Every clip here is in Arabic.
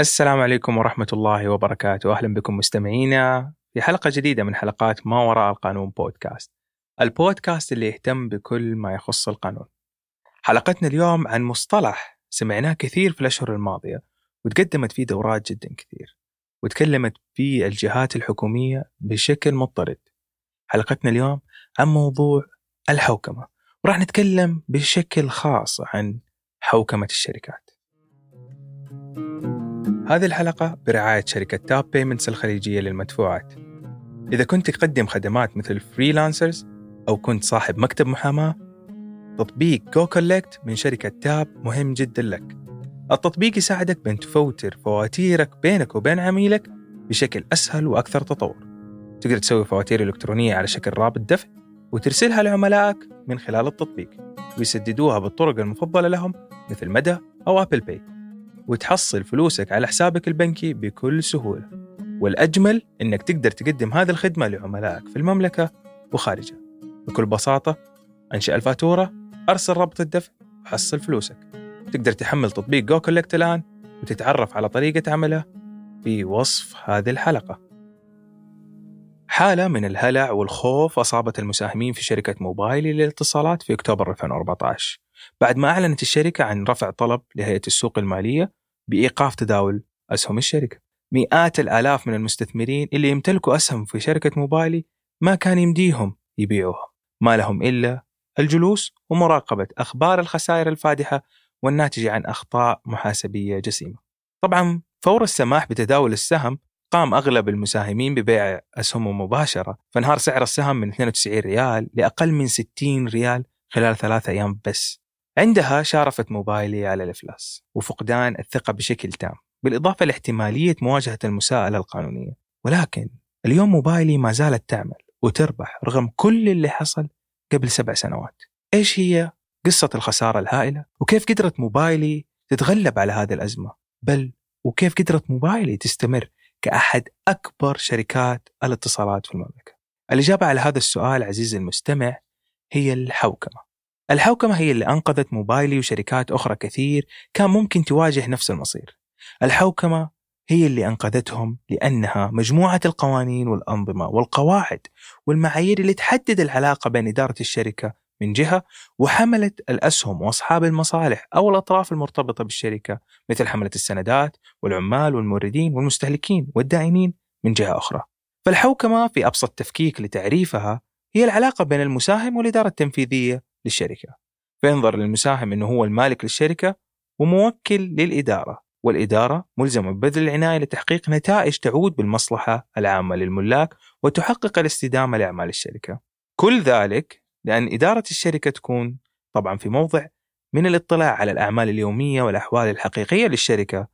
السلام عليكم ورحمة الله وبركاته. أهلا بكم مستمعينا في حلقة جديدة من حلقات ما وراء القانون بودكاست. البودكاست اللي يهتم بكل ما يخص القانون. حلقتنا اليوم عن مصطلح سمعناه كثير في الأشهر الماضية وتقدمت فيه دورات جدا كثير وتكلمت فيه الجهات الحكومية بشكل مضطرد. حلقتنا اليوم عن موضوع الحوكمة وراح نتكلم بشكل خاص عن حوكمة الشركات. هذه الحلقة برعاية شركة تاب بيمنتس الخليجية للمدفوعات. إذا كنت تقدم خدمات مثل freelancers أو كنت صاحب مكتب محاماة تطبيق جو كولكت من شركة تاب مهم جدا لك. التطبيق يساعدك بأن تفوتر فواتيرك بينك وبين عميلك بشكل أسهل وأكثر تطور. تقدر تسوي فواتير إلكترونية على شكل رابط دفع وترسلها لعملائك من خلال التطبيق ويسددوها بالطرق المفضلة لهم مثل مدى أو أبل باي وتحصل فلوسك على حسابك البنكي بكل سهولة. والأجمل أنك تقدر تقدم هذه الخدمة لعملائك في المملكة وخارجها. بكل بساطة انشئ الفاتورة أرسل رابط الدفع وحصل فلوسك. تقدر تحمل تطبيق جو كولكت الآن وتتعرف على طريقة عمله في وصف هذه الحلقة. حالة من الهلع والخوف أصابت المساهمين في شركة موبايلي للاتصالات في أكتوبر 2014 بعد ما أعلنت الشركة عن رفع طلب لهيئة السوق المالية بإيقاف تداول أسهم الشركة. مئات الآلاف من المستثمرين اللي يمتلكوا أسهم في شركة موبايلي ما كان يمديهم يبيعوها. ما لهم إلا الجلوس ومراقبة أخبار الخسائر الفادحة والناتجة عن أخطاء محاسبية جسيمة. طبعا فور السماح بتداول السهم قام أغلب المساهمين ببيع أسهمهم مباشرة فانهار سعر السهم من 92 ريال لأقل من 60 ريال خلال ثلاثة أيام بس. عندها شارفت موبايلي على الإفلاس وفقدان الثقة بشكل تام بالإضافة لاحتمالية مواجهة المساءلة القانونية. ولكن اليوم موبايلي ما زالت تعمل وتربح رغم كل اللي حصل قبل سبع سنوات. إيش هي قصة الخسارة الهائلة؟ وكيف قدرت موبايلي تتغلب على هذه الأزمة؟ بل وكيف قدرت موبايلي تستمر كأحد أكبر شركات الاتصالات في المملكة؟ الإجابة على هذا السؤال عزيزي المستمع هي الحوكمة. الحوكمة هي اللي أنقذت موبايلي وشركات أخرى كثير كان ممكن تواجه نفس المصير. الحوكمة هي اللي أنقذتهم لأنها مجموعة القوانين والأنظمة والقواعد والمعايير اللي تحدد العلاقة بين إدارة الشركة من جهة وحملة الأسهم وأصحاب المصالح أو الأطراف المرتبطة بالشركة مثل حملة السندات والعمال والموردين والمستهلكين والدائنين من جهة أخرى. فالحوكمة في أبسط تفكيك لتعريفها هي العلاقة بين المساهم والإدارة التنفيذية للشركة. فينظر للمساهم أنه هو المالك للشركة وموكل للإدارة. والإدارة ملزمة ببذل العناية لتحقيق نتائج تعود بالمصلحة العامة للملاك وتحقق الاستدامة لأعمال الشركة. كل ذلك لأن إدارة الشركة تكون طبعا في موضع من الاطلاع على الأعمال اليومية والأحوال الحقيقية للشركة.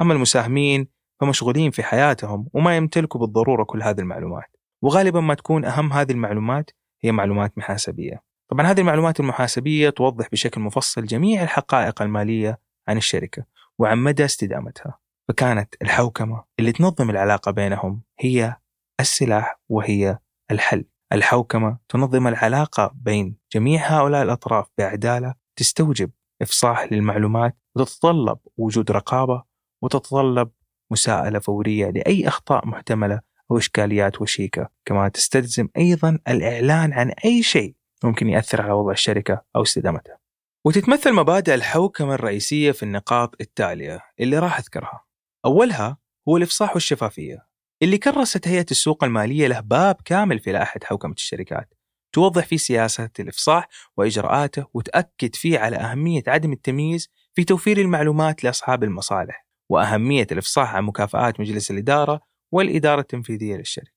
أما المساهمين فمشغولين في حياتهم وما يمتلكوا بالضرورة كل هذه المعلومات. وغالبا ما تكون أهم هذه المعلومات هي معلومات محاسبية. طبعا هذه المعلومات المحاسبية توضح بشكل مفصل جميع الحقائق المالية عن الشركة. وعن مدى استدامتها. فكانت الحوكمة اللي تنظم العلاقة بينهم هي السلاح وهي الحل. الحوكمة تنظم العلاقة بين جميع هؤلاء الأطراف بعدالة تستوجب إفصاح للمعلومات وتتطلب وجود رقابة وتتطلب مساءلة فورية لأي أخطاء محتملة أو إشكاليات وشيكة. كما تستلزم أيضا الإعلان عن أي شيء ممكن يأثر على وضع الشركة أو استدامتها. وتتمثل مبادئ الحوكمة الرئيسية في النقاط التالية اللي راح أذكرها. أولها هو الإفصاح والشفافية اللي كرست هيئة السوق المالية له باب كامل في لائحة حوكمة الشركات توضح فيه سياسة الإفصاح وإجراءاته وتأكد فيه على أهمية عدم التمييز في توفير المعلومات لأصحاب المصالح وأهمية الإفصاح عن مكافآت مجلس الإدارة والإدارة التنفيذية للشركة.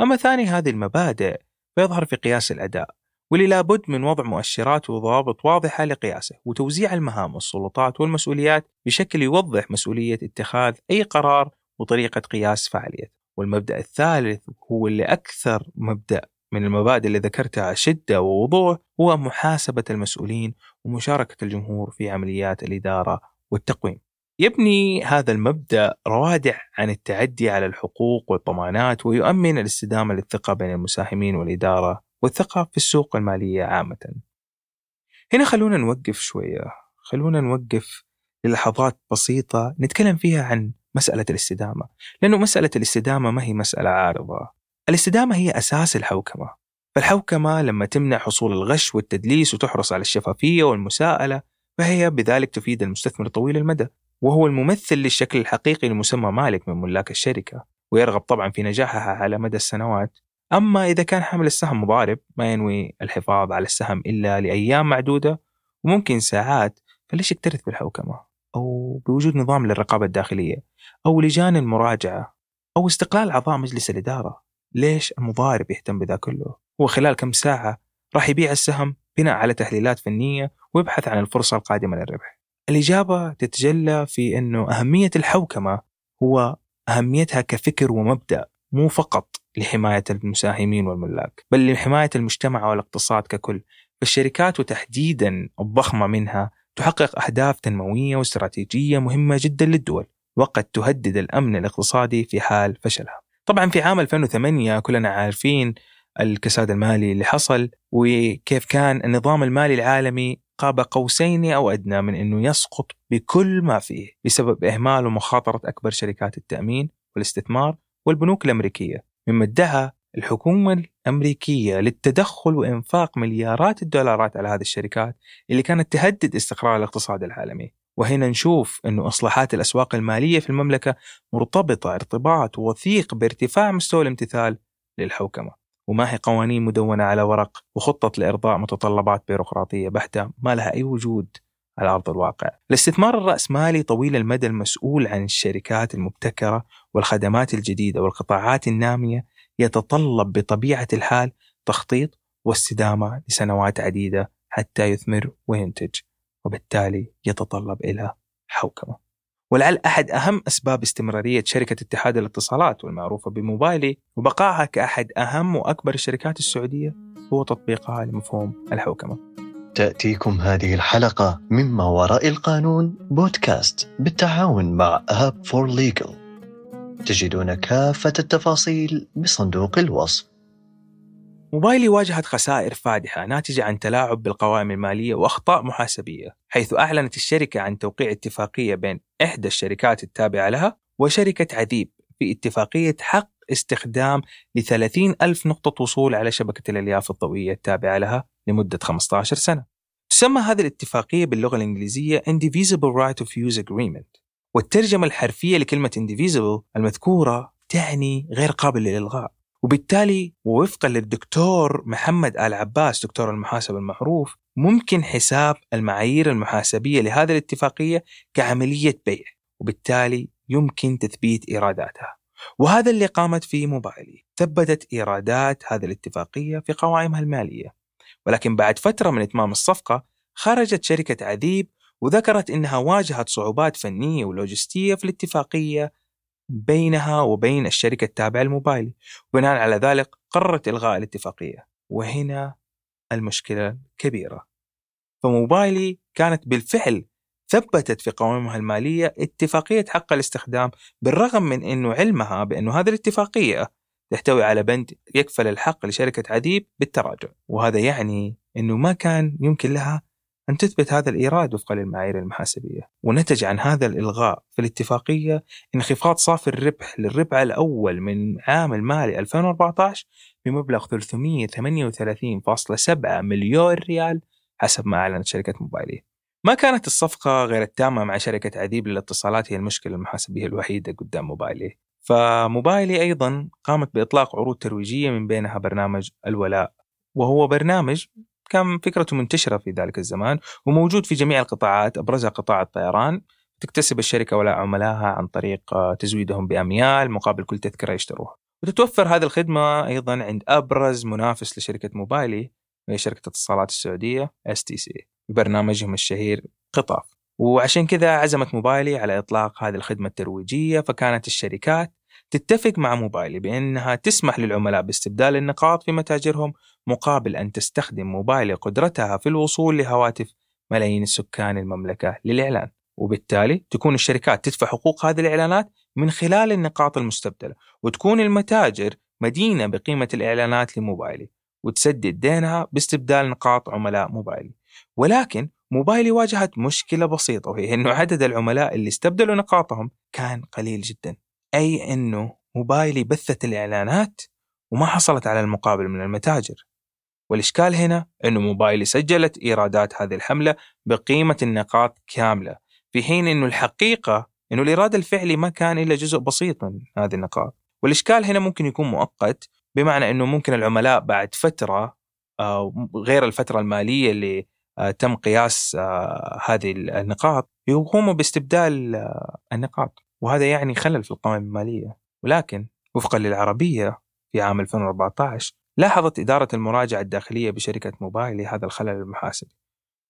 أما ثاني هذه المبادئ فيظهر في قياس الأداء. واللي لابد من وضع مؤشرات وضوابط واضحة لقياسه وتوزيع المهام والسلطات والمسؤوليات بشكل يوضح مسؤولية اتخاذ أي قرار وطريقة قياس فعاليته. والمبدأ الثالث هو اللي أكثر مبدأ من المبادئ اللي ذكرتها شدة ووضوح هو محاسبة المسؤولين ومشاركة الجمهور في عمليات الإدارة والتقويم. يبني هذا المبدأ روادع عن التعدي على الحقوق والضمانات ويؤمن الاستدامة للثقة بين المساهمين والإدارة والثقة في السوق المالية عامة. هنا خلونا نوقف شوية. خلونا نوقف للحظات بسيطة نتكلم فيها عن مسألة الاستدامة. لأنه مسألة الاستدامة ما هي مسألة عارضة. الاستدامة هي أساس الحوكمة. فالحوكمة لما تمنع حصول الغش والتدليس وتحرص على الشفافية والمساءلة فهي بذلك تفيد المستثمر طويل المدى وهو الممثل للشكل الحقيقي لمسمى مالك من ملاك الشركة ويرغب طبعا في نجاحها على مدى السنوات. أما إذا كان حامل السهم مضارب ما ينوي الحفاظ على السهم إلا لأيام معدودة وممكن ساعات فليش يكترث بالحوكمة؟ أو بوجود نظام للرقابة الداخلية أو لجان المراجعة أو استقلال أعضاء مجلس الإدارة. ليش المضارب يهتم بذا كله؟ هو خلال كم ساعة راح يبيع السهم بناء على تحليلات فنية ويبحث عن الفرصة القادمة للربح. الإجابة تتجلى في أنه أهمية الحوكمة هو أهميتها كفكر ومبدأ مو فقط. لحماية المساهمين والملاك بل لحماية المجتمع والاقتصاد ككل. فالشركات وتحديدا الضخمة منها تحقق أهداف تنموية واستراتيجية مهمة جدا للدول وقد تهدد الأمن الاقتصادي في حال فشلها. طبعا في عام 2008 كلنا عارفين الكساد المالي اللي حصل وكيف كان النظام المالي العالمي قاب قوسين أو أدنى من أنه يسقط بكل ما فيه بسبب إهمال ومخاطرة أكبر شركات التأمين والاستثمار والبنوك الأمريكية. مما ادعى الحكومة الأمريكية للتدخل وإنفاق مليارات الدولارات على هذه الشركات اللي كانت تهدد استقرار الاقتصاد العالمي. وهنا نشوف أنه إصلاحات الأسواق المالية في المملكة مرتبطة ارتباط وثيق بارتفاع مستوى الامتثال للحوكمة. وما هي قوانين مدونة على ورق وخطة لإرضاء متطلبات بيروقراطية بحتة ما لها أي وجود. على أرض الواقع. الاستثمار الرأسمالي طويل المدى المسؤول عن الشركات المبتكرة والخدمات الجديدة والقطاعات النامية يتطلب بطبيعة الحال تخطيط واستدامة لسنوات عديدة حتى يثمر وينتج وبالتالي يتطلب إلى حوكمة. ولعل أحد أهم أسباب استمرارية شركة اتحاد الاتصالات والمعروفة بموبايلي وبقائها كأحد أهم وأكبر الشركات السعودية هو تطبيقها لمفهوم الحوكمة. تأتيكم هذه الحلقة مما وراء القانون بودكاست بالتعاون مع آب فور ليجل تجدون كافة التفاصيل بصندوق الوصف. موبايلي واجهت خسائر فادحة ناتجة عن تلاعب بالقوائم المالية وأخطاء محاسبية حيث أعلنت الشركة عن توقيع اتفاقية بين إحدى الشركات التابعة لها وشركة عذيب في اتفاقية حق استخدام ل ألف نقطة وصول على شبكة الألياف الضوئية التابعة لها. لمدة 15 سنة. تسمى هذه الاتفاقية باللغة الإنجليزية Indivisible Right of Use Agreement. والترجمة الحرفية لكلمة Indivisible المذكورة تعني غير قابل للإلغاء. وبالتالي ووفقا للدكتور محمد آل عباس دكتور المحاسبة المعروف ممكن حساب المعايير المحاسبية لهذه الاتفاقية كعملية بيع. وبالتالي يمكن تثبيت إيراداتها. وهذا اللي قامت فيه موبايلي. ثبتت إيرادات هذه الاتفاقية في قوائمها المالية. ولكن بعد فترة من إتمام الصفقة خرجت شركة عذيب وذكرت أنها واجهت صعوبات فنية ولوجستية في الاتفاقية بينها وبين الشركة التابعة للموبايل وبناء على ذلك قررت إلغاء الاتفاقية. وهنا المشكلة الكبيرة. فموبايلي كانت بالفعل ثبتت في قوائمها المالية اتفاقية حق الاستخدام بالرغم من أنه علمها بأنه هذه الاتفاقية تحتوي على بند يكفل الحق لشركة عديب بالتراجع. وهذا يعني أنه ما كان يمكن لها أن تثبت هذا الإيراد وفقا للمعايير المحاسبية. ونتج عن هذا الإلغاء في الاتفاقية انخفاض صافي الربح للربع الأول من عام المالي 2014 بمبلغ 338.7 مليون ريال حسب ما أعلنت شركة موبايلي. ما كانت الصفقة غير التامة مع شركة عديب للاتصالات هي المشكلة المحاسبية الوحيدة قدام موبايلي. فموبايلي أيضا قامت بإطلاق عروض ترويجية من بينها برنامج الولاء وهو برنامج كان فكرته منتشرة في ذلك الزمان وموجود في جميع القطاعات أبرزها قطاع الطيران. تكتسب الشركة ولاء عملائها عن طريق آه، تزويدهم بأميال مقابل كل تذكرة يشتروها. وتتوفر هذه الخدمة أيضا عند أبرز منافس لشركة موبايلي وهي شركة اتصالات السعودية اس تي سي ببرنامجهم الشهير قطاف. وعشان كذا عزمت موبايلي على إطلاق هذه الخدمة الترويجية فكانت الشركات تتفق مع موبايلي بأنها تسمح للعملاء باستبدال النقاط في متاجرهم مقابل أن تستخدم موبايلي قدرتها في الوصول لهواتف ملايين السكان المملكة للإعلان. وبالتالي تكون الشركات تدفع حقوق هذه الإعلانات من خلال النقاط المستبدلة وتكون المتاجر مدينة بقيمة الإعلانات لموبايلي وتسدد دينها باستبدال نقاط عملاء موبايلي. ولكن موبايلي واجهت مشكلة بسيطة وهي أنه عدد العملاء اللي استبدلوا نقاطهم كان قليل جدا. أي أنه موبايلي بثت الإعلانات وما حصلت على المقابل من المتاجر. والإشكال هنا أنه موبايلي سجلت إيرادات هذه الحملة بقيمة النقاط كاملة في حين أنه الحقيقة أنه الإيراد الفعلي ما كان إلا جزء بسيط من هذه النقاط. والإشكال هنا ممكن يكون مؤقت بمعنى أنه ممكن العملاء بعد فترة آه، غير الفترة المالية اللي آه، تم قياس آه، هذه النقاط يقوموا باستبدال النقاط. وهذا يعني خلل في القوائم المالية. ولكن وفقا للعربية في عام 2014 لاحظت إدارة المراجعة الداخلية بشركة موبايل هذا الخلل المحاسبي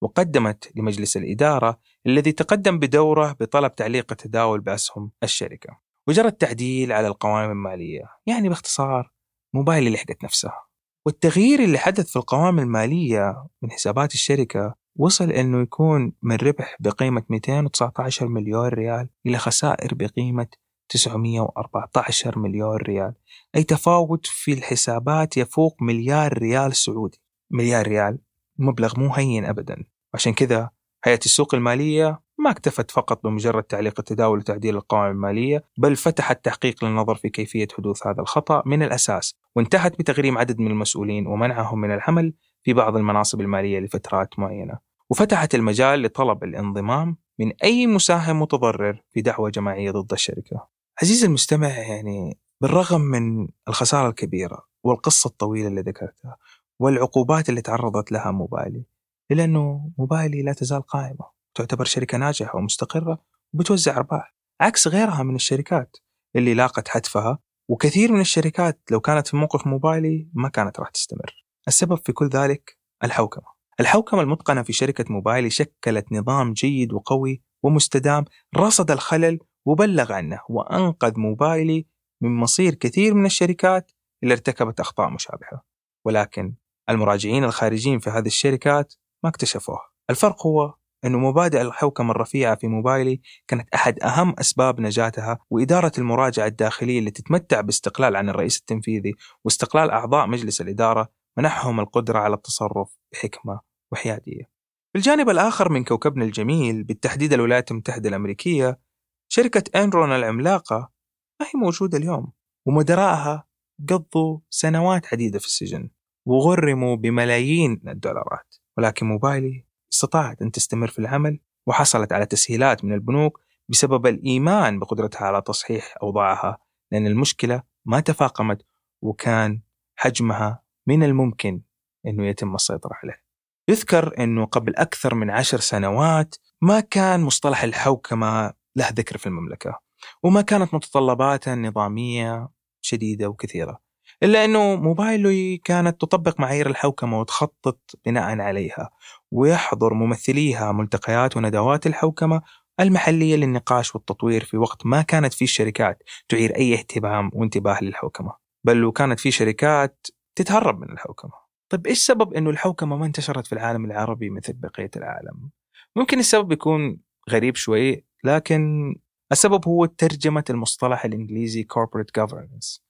وقدمت لمجلس الإدارة الذي تقدم بدوره بطلب تعليق التداول بأسهم الشركة. وجرى التعديل على القوائم المالية يعني باختصار موبايل لحقت نفسها والتغيير اللي حدث في القوائم المالية من حسابات الشركة وصل إنه يكون من ربح بقيمة 219 مليون ريال إلى خسائر بقيمة 914 مليون ريال. أي تفاوت في الحسابات يفوق مليار ريال سعودي. مليار ريال مبلغ مو هين ابدا. عشان كذا هيئة السوق المالية ما اكتفت فقط بمجرد تعليق التداول وتعديل القوائم المالية بل فتحت تحقيق للنظر في كيفية حدوث هذا الخطأ من الأساس وانتهت بتغريم عدد من المسؤولين ومنعهم من العمل في بعض المناصب المالية لفترات معينة. وفتحت المجال لطلب الانضمام من أي مساهم متضرر في دعوة جماعية ضد الشركة. عزيزي المستمع يعني بالرغم من الخسارة الكبيرة والقصة الطويلة اللي ذكرتها والعقوبات اللي تعرضت لها موبايلي إلا أنه موبايلي لا تزال قائمة تعتبر شركة ناجحة ومستقرة وبتوزع أرباح عكس غيرها من الشركات اللي لاقت حتفها وكثير من الشركات لو كانت في موقف موبايلي ما كانت راح تستمر. السبب في كل ذلك الحوكمة. الحوكمة المتقنة في شركة موبايلي شكلت نظام جيد وقوي ومستدام رصد الخلل وبلغ عنه وأنقذ موبايلي من مصير كثير من الشركات اللي ارتكبت أخطاء مشابهة. ولكن المراجعين الخارجيين في هذه الشركات ما اكتشفوه الفرق هو أن مبادئ الحوكمة الرفيعة في موبايلي كانت أحد أهم أسباب نجاتها وإدارة المراجعة الداخلية اللي تتمتع باستقلال عن الرئيس التنفيذي واستقلال أعضاء مجلس الإدارة منحهم القدرة على التصرف بحكمة وحيادية. بالجانب الآخر من كوكبنا الجميل بالتحديد الولايات المتحدة الأمريكية شركة أنرون العملاقة ما هي موجودة اليوم ومدراءها قضوا سنوات عديدة في السجن وغرموا بملايين الدولارات ولكن موبايلي استطاعت أن تستمر في العمل وحصلت على تسهيلات من البنوك بسبب الإيمان بقدرتها على تصحيح أوضاعها لأن المشكلة ما تفاقمت وكان حجمها من الممكن أنه يتم السيطرة عليه يذكر أنه قبل أكثر من عشر سنوات ما كان مصطلح الحوكمة له ذكر في المملكة وما كانت متطلباتها النظامية شديدة وكثيرة إلا أنه موبايلوي كانت تطبق معايير الحوكمة وتخطط بناء عليها ويحضر ممثليها ملتقيات وندوات الحوكمة المحلية للنقاش والتطوير في وقت ما كانت في الشركات تعير أي اهتمام وانتباه للحوكمة. بل وكانت في شركات تتهرب من الحوكمة طيب إيش سبب أنه الحوكمة ما انتشرت في العالم العربي مثل بقية العالم؟ ممكن السبب يكون غريب شوي لكن السبب هو ترجمة المصطلح الإنجليزي corporate governance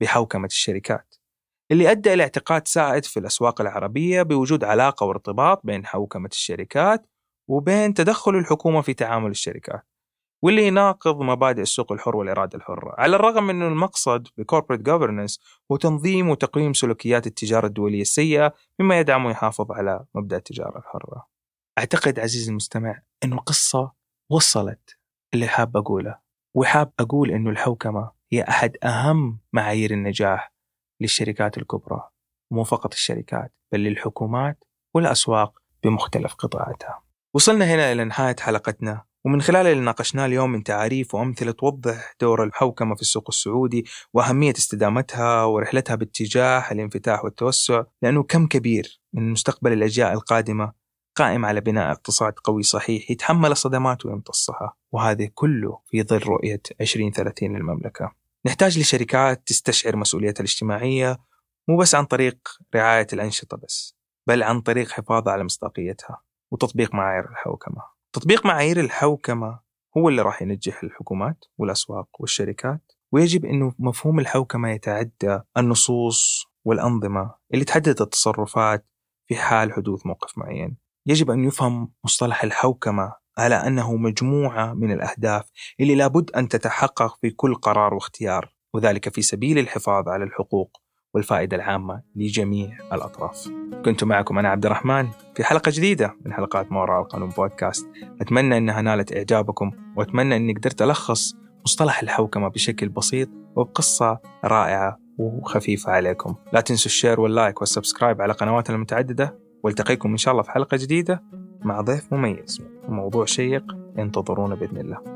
بحوكمة الشركات اللي أدى إلى اعتقاد سائد في الأسواق العربية بوجود علاقة وارتباط بين حوكمة الشركات وبين تدخل الحكومة في تعامل الشركات واللي يناقض مبادئ السوق الحر والإرادة الحرة. على الرغم من أن المقصد بكوربريت جوفرنس هو تنظيم وتقييم سلوكيات التجارة الدولية السيئة مما يدعم ويحافظ على مبدأ التجارة الحرة. أعتقد عزيزي المستمع أن القصة وصلت اللي حاب أقوله وحاب أقول أنه الحوكمة هي أحد أهم معايير النجاح للشركات الكبرى ومو فقط الشركات بل للحكومات والأسواق بمختلف قطاعاتها. وصلنا هنا إلى نهاية حلقتنا. ومن خلال اللي ناقشناه اليوم من تعاريف وأمثلة توضح دور الحوكمة في السوق السعودي وأهمية استدامتها ورحلتها باتجاه الانفتاح والتوسع لأنه كم كبير من مستقبل الأجيال القادمة قائم على بناء اقتصاد قوي صحيح يتحمل الصدمات ويمتصها وهذا كله في ظل رؤية 2030 للمملكة. نحتاج لشركات تستشعر مسؤوليتها الاجتماعية مو بس عن طريق رعاية الأنشطة بس بل عن طريق حفاظها على مصداقيتها وتطبيق معايير الحوكمة. تطبيق معايير الحوكمة هو اللي راح ينجح الحكومات والأسواق والشركات ويجب أنه مفهوم الحوكمة يتعدى النصوص والأنظمة اللي تحدد التصرفات في حال حدوث موقف معين. يجب أن يفهم مصطلح الحوكمة على أنه مجموعة من الأهداف اللي لابد أن تتحقق في كل قرار واختيار وذلك في سبيل الحفاظ على الحقوق والفائدة العامة لجميع الأطراف. كنت معكم أنا عبد الرحمن في حلقة جديدة من حلقات ما وراء القانون بودكاست. أتمنى أنها نالت إعجابكم وأتمنى أني قدرت ألخص مصطلح الحوكمة بشكل بسيط وبقصة رائعة وخفيفة عليكم. لا تنسوا ال share وال like وال subscribe على قنواتنا المتعددة والتقيكم إن شاء الله في حلقة جديدة مع ضيف مميز وموضوع شيق انتظرونا بإذن الله.